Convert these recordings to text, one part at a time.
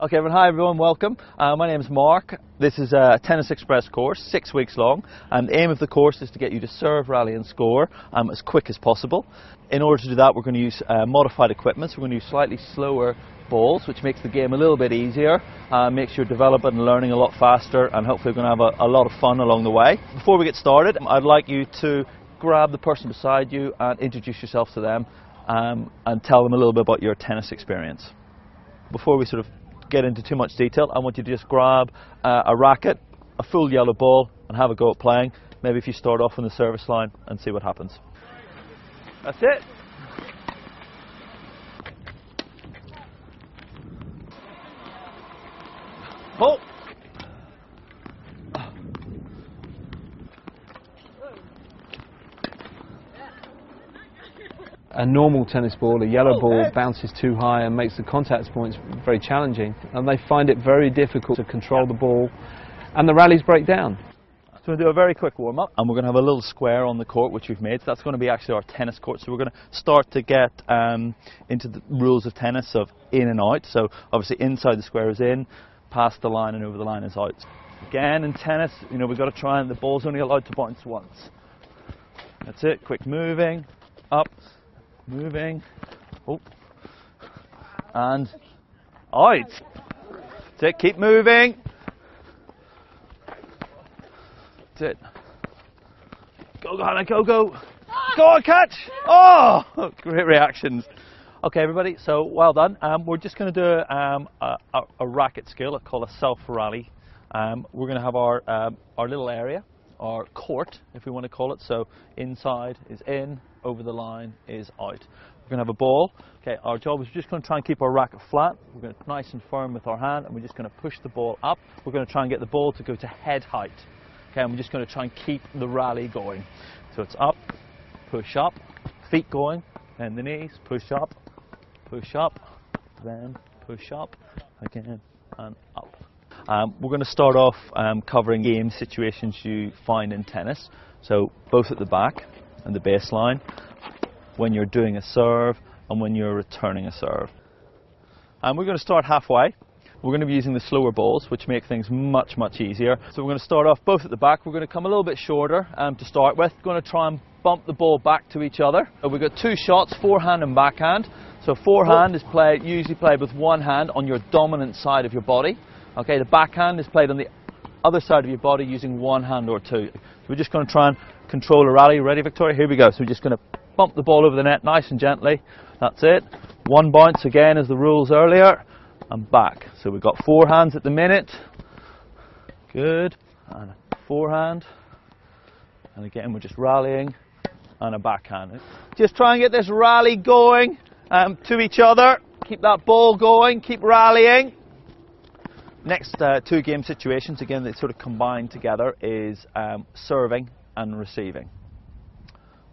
Okay, everyone, hi everyone, welcome. Uh, my name is Mark. This is a Tennis Xpress course, six weeks long, and the aim of the course is to get you to serve, rally, and score um, as quick as possible. In order to do that, we're going to use uh, modified equipment. So we're going to use slightly slower balls, which makes the game a little bit easier, uh, makes your development and learning a lot faster, and hopefully we're going to have a, a lot of fun along the way. Before we get started, I'd like you to grab the person beside you and introduce yourself to them um, and tell them a little bit about your tennis experience. Before we sort of get into too much detail, I want you to just grab uh, a racket, a full yellow ball, and have a go at playing. Maybe if you start off on the service line and see what happens. That's it. Pull. A normal tennis ball, a yellow ball, bounces too high and makes the contact points very challenging. And they find it very difficult to control the ball, and the rallies break down. So we'll do a very quick warm up, and we're going to have a little square on the court which we've made. So that's going to be actually our tennis court. So we're going to start to get um, into the rules of tennis of in and out. So obviously inside the square is in, past the line and over the line is out. Again in tennis, you know we've got to try and the ball's only allowed to bounce once. That's it. Quick moving, up, moving, oh, and out. That's it. Keep moving. That's it. Go, go, Hannah, go, go. Go on, catch! Oh, great reactions. Okay, everybody, so well done. Um, we're just going to do um, a, a, racket skill called a self rally. Um, we're going to have our, um, our little area, our court, if we want to call it. So inside is in, over the line is out. We're going to have a ball. Okay, our job is just going to try and keep our racket flat. We're going to nice and firm with our hand, and we're just going to push the ball up. We're going to try and get the ball to go to head height. Okay, and we're just going to try and keep the rally going. So it's up, push up, feet going, and the knees, push up, push up, then push up, again, and up. Um, we're going to start off um, covering game situations you find in tennis. So both at the back and the baseline, when you're doing a serve and when you're returning a serve. And we're going to start halfway. We're going to be using the slower balls, which make things much, much easier. So we're going to start off both at the back. We're going to come a little bit shorter um, to start with. We're going to try and bump the ball back to each other. So we've got two shots, forehand and backhand. So forehand is played, usually played with one hand on your dominant side of your body. Okay, the backhand is played on the other side of your body using one hand or two. So we're just going to try and control a rally. Ready, Victoria? Here we go. So we're just going to bump the ball over the net nice and gently. That's it. One bounce again as the rules earlier. And back. So we've got forehands at the minute. Good. And a forehand. And again, we're just rallying. And a backhand. Just try and get this rally going um, to each other. Keep that ball going. Keep rallying. Next uh, two game situations, again, they sort of combine together, is um, serving and receiving.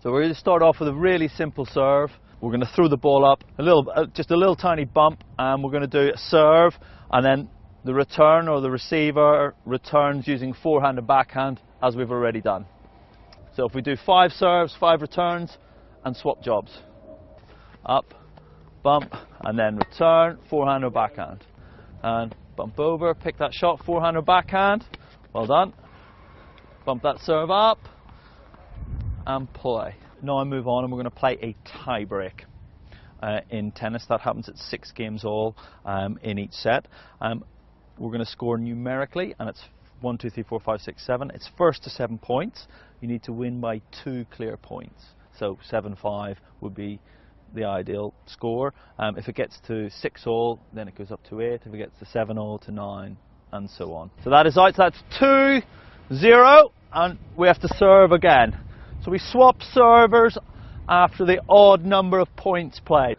So we're going to start off with a really simple serve. We're going to throw the ball up, a little, uh, just a little tiny bump, and we're going to do a serve, and then the return or the receiver returns using forehand and backhand, as we've already done. So if we do five serves, five returns, and swap jobs. Up, bump, and then return, forehand or backhand. And bump over, pick that shot, forehand or backhand. Well done. Bump that serve up, and play. Now I move on and we're going to play a tie break. Uh, in tennis, that happens at six games all um, in each set. Um, we're going to score numerically, and it's one, two, three, four, five, six, seven. It's first to seven points. You need to win by two clear points. So seven five would be the ideal score. Um, if it gets to six all, then it goes up to eight. If it gets to seven all, to nine, and so on. So that is out. So that's two, zero, and we have to serve again. So we swap servers after the odd number of points played.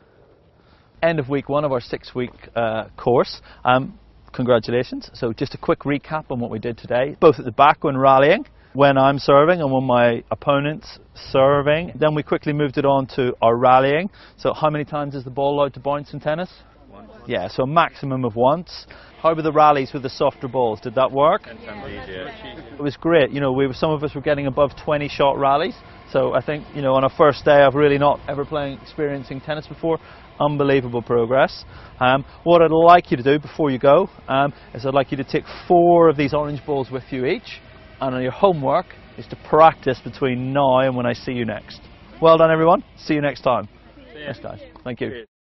End of week one of our six week uh, course. Um, congratulations. So just a quick recap on what we did today. Both at the back when rallying, when I'm serving and when my opponent's serving. Then we quickly moved it on to our rallying. So how many times is the ball allowed to bounce in tennis? Time. Yeah, so a maximum of once. How were the rallies with the softer balls? Did that work? It was great. You know, we were, some of us were getting above 20 shot rallies. So I think, you know, on a first day of really not ever playing, experiencing tennis before, unbelievable progress. Um, what I'd like you to do before you go um, is I'd like you to take four of these orange balls with you each, and on your homework is to practice between now and when I see you next. Well done, everyone. See you next time. Yes, guys. Thank you.